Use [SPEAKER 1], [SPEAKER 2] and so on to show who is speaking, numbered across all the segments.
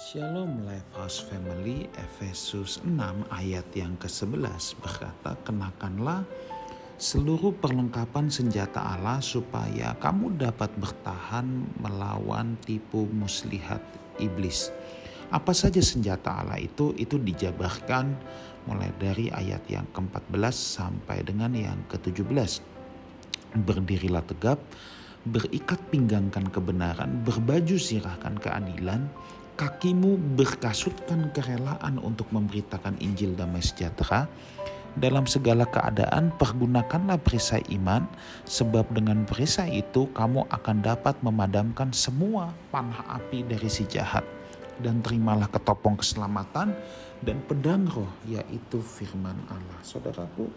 [SPEAKER 1] Shalom Lifehouse Family Efesus 6 ayat yang ke-11 berkata kenakanlah seluruh perlengkapan senjata Allah supaya kamu dapat bertahan melawan tipu muslihat iblis. Apa saja senjata Allah itu? Itu dijabarkan mulai dari ayat yang ke-14 sampai dengan yang ke-17. Berdirilah tegap, berikat pinggangkan kebenaran, berbaju sirahkan keadilan, kakimu berkasutkan kerelaan untuk memberitakan Injil damai sejahtera, dalam segala keadaan pergunakanlah perisai iman, sebab dengan perisai itu kamu akan dapat memadamkan semua panah api dari si jahat. Dan terimalah ketopong keselamatan dan pedang roh, yaitu firman Allah. Saudaraku,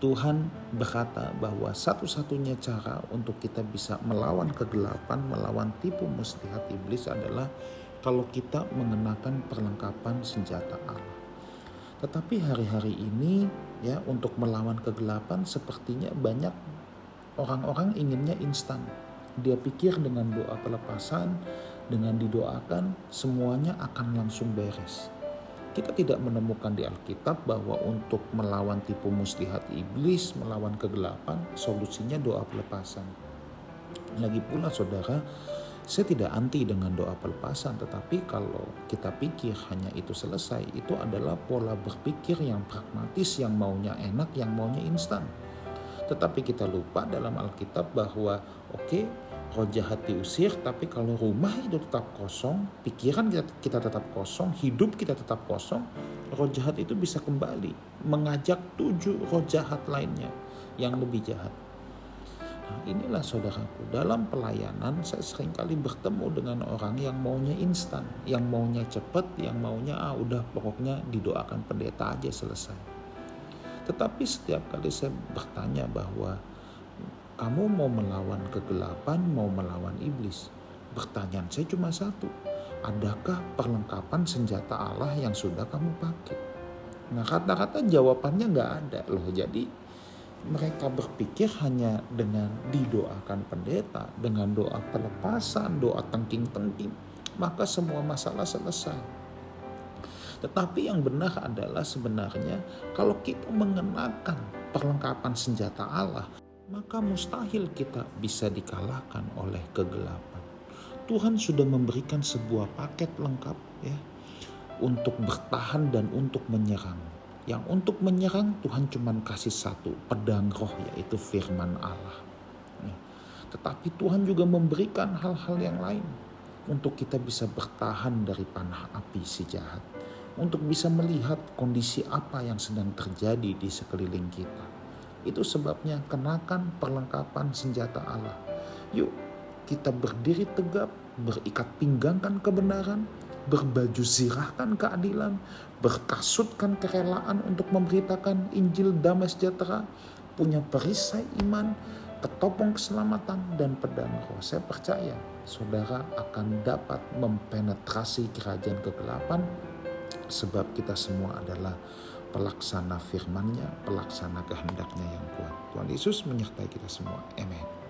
[SPEAKER 1] Tuhan berkata bahwa satu-satunya cara untuk kita bisa melawan kegelapan, melawan tipu muslihat iblis adalah kalau kita mengenakan perlengkapan senjata Allah. Tetapi hari-hari ini ya untuk melawan kegelapan sepertinya banyak orang-orang inginnya instan. Dia pikir dengan doa pelepasan, dengan didoakan semuanya akan langsung beres kita tidak menemukan di Alkitab bahwa untuk melawan tipu muslihat iblis, melawan kegelapan, solusinya doa pelepasan. Lagi pula saudara, saya tidak anti dengan doa pelepasan, tetapi kalau kita pikir hanya itu selesai, itu adalah pola berpikir yang pragmatis, yang maunya enak, yang maunya instan. Tetapi kita lupa dalam Alkitab bahwa oke, okay, roh jahat diusir tapi kalau rumah itu tetap kosong pikiran kita, kita tetap kosong hidup kita tetap kosong roh jahat itu bisa kembali mengajak tujuh roh jahat lainnya yang lebih jahat. Nah inilah saudaraku dalam pelayanan saya sering kali bertemu dengan orang yang maunya instan yang maunya cepat yang maunya ah udah pokoknya didoakan pendeta aja selesai. Tetapi setiap kali saya bertanya bahwa kamu mau melawan kegelapan, mau melawan iblis? Pertanyaan saya cuma satu. Adakah perlengkapan senjata Allah yang sudah kamu pakai? Nah kata-kata jawabannya nggak ada loh. Jadi mereka berpikir hanya dengan didoakan pendeta, dengan doa pelepasan, doa tengking-tengking, maka semua masalah selesai. Tetapi yang benar adalah sebenarnya kalau kita mengenakan perlengkapan senjata Allah, maka mustahil kita bisa dikalahkan oleh kegelapan. Tuhan sudah memberikan sebuah paket lengkap ya untuk bertahan dan untuk menyerang. Yang untuk menyerang Tuhan cuma kasih satu pedang roh yaitu firman Allah. Tetapi Tuhan juga memberikan hal-hal yang lain untuk kita bisa bertahan dari panah api si jahat. Untuk bisa melihat kondisi apa yang sedang terjadi di sekeliling kita itu sebabnya kenakan perlengkapan senjata Allah. Yuk kita berdiri tegap, berikat pinggangkan kebenaran, berbaju zirahkan keadilan, berkasutkan kerelaan untuk memberitakan Injil damai sejahtera, punya perisai iman, ketopong keselamatan dan pedang roh. Saya percaya saudara akan dapat mempenetrasi kerajaan kegelapan sebab kita semua adalah pelaksana firman-Nya, pelaksana kehendaknya yang kuat. Tuhan Yesus menyertai kita semua. Amin.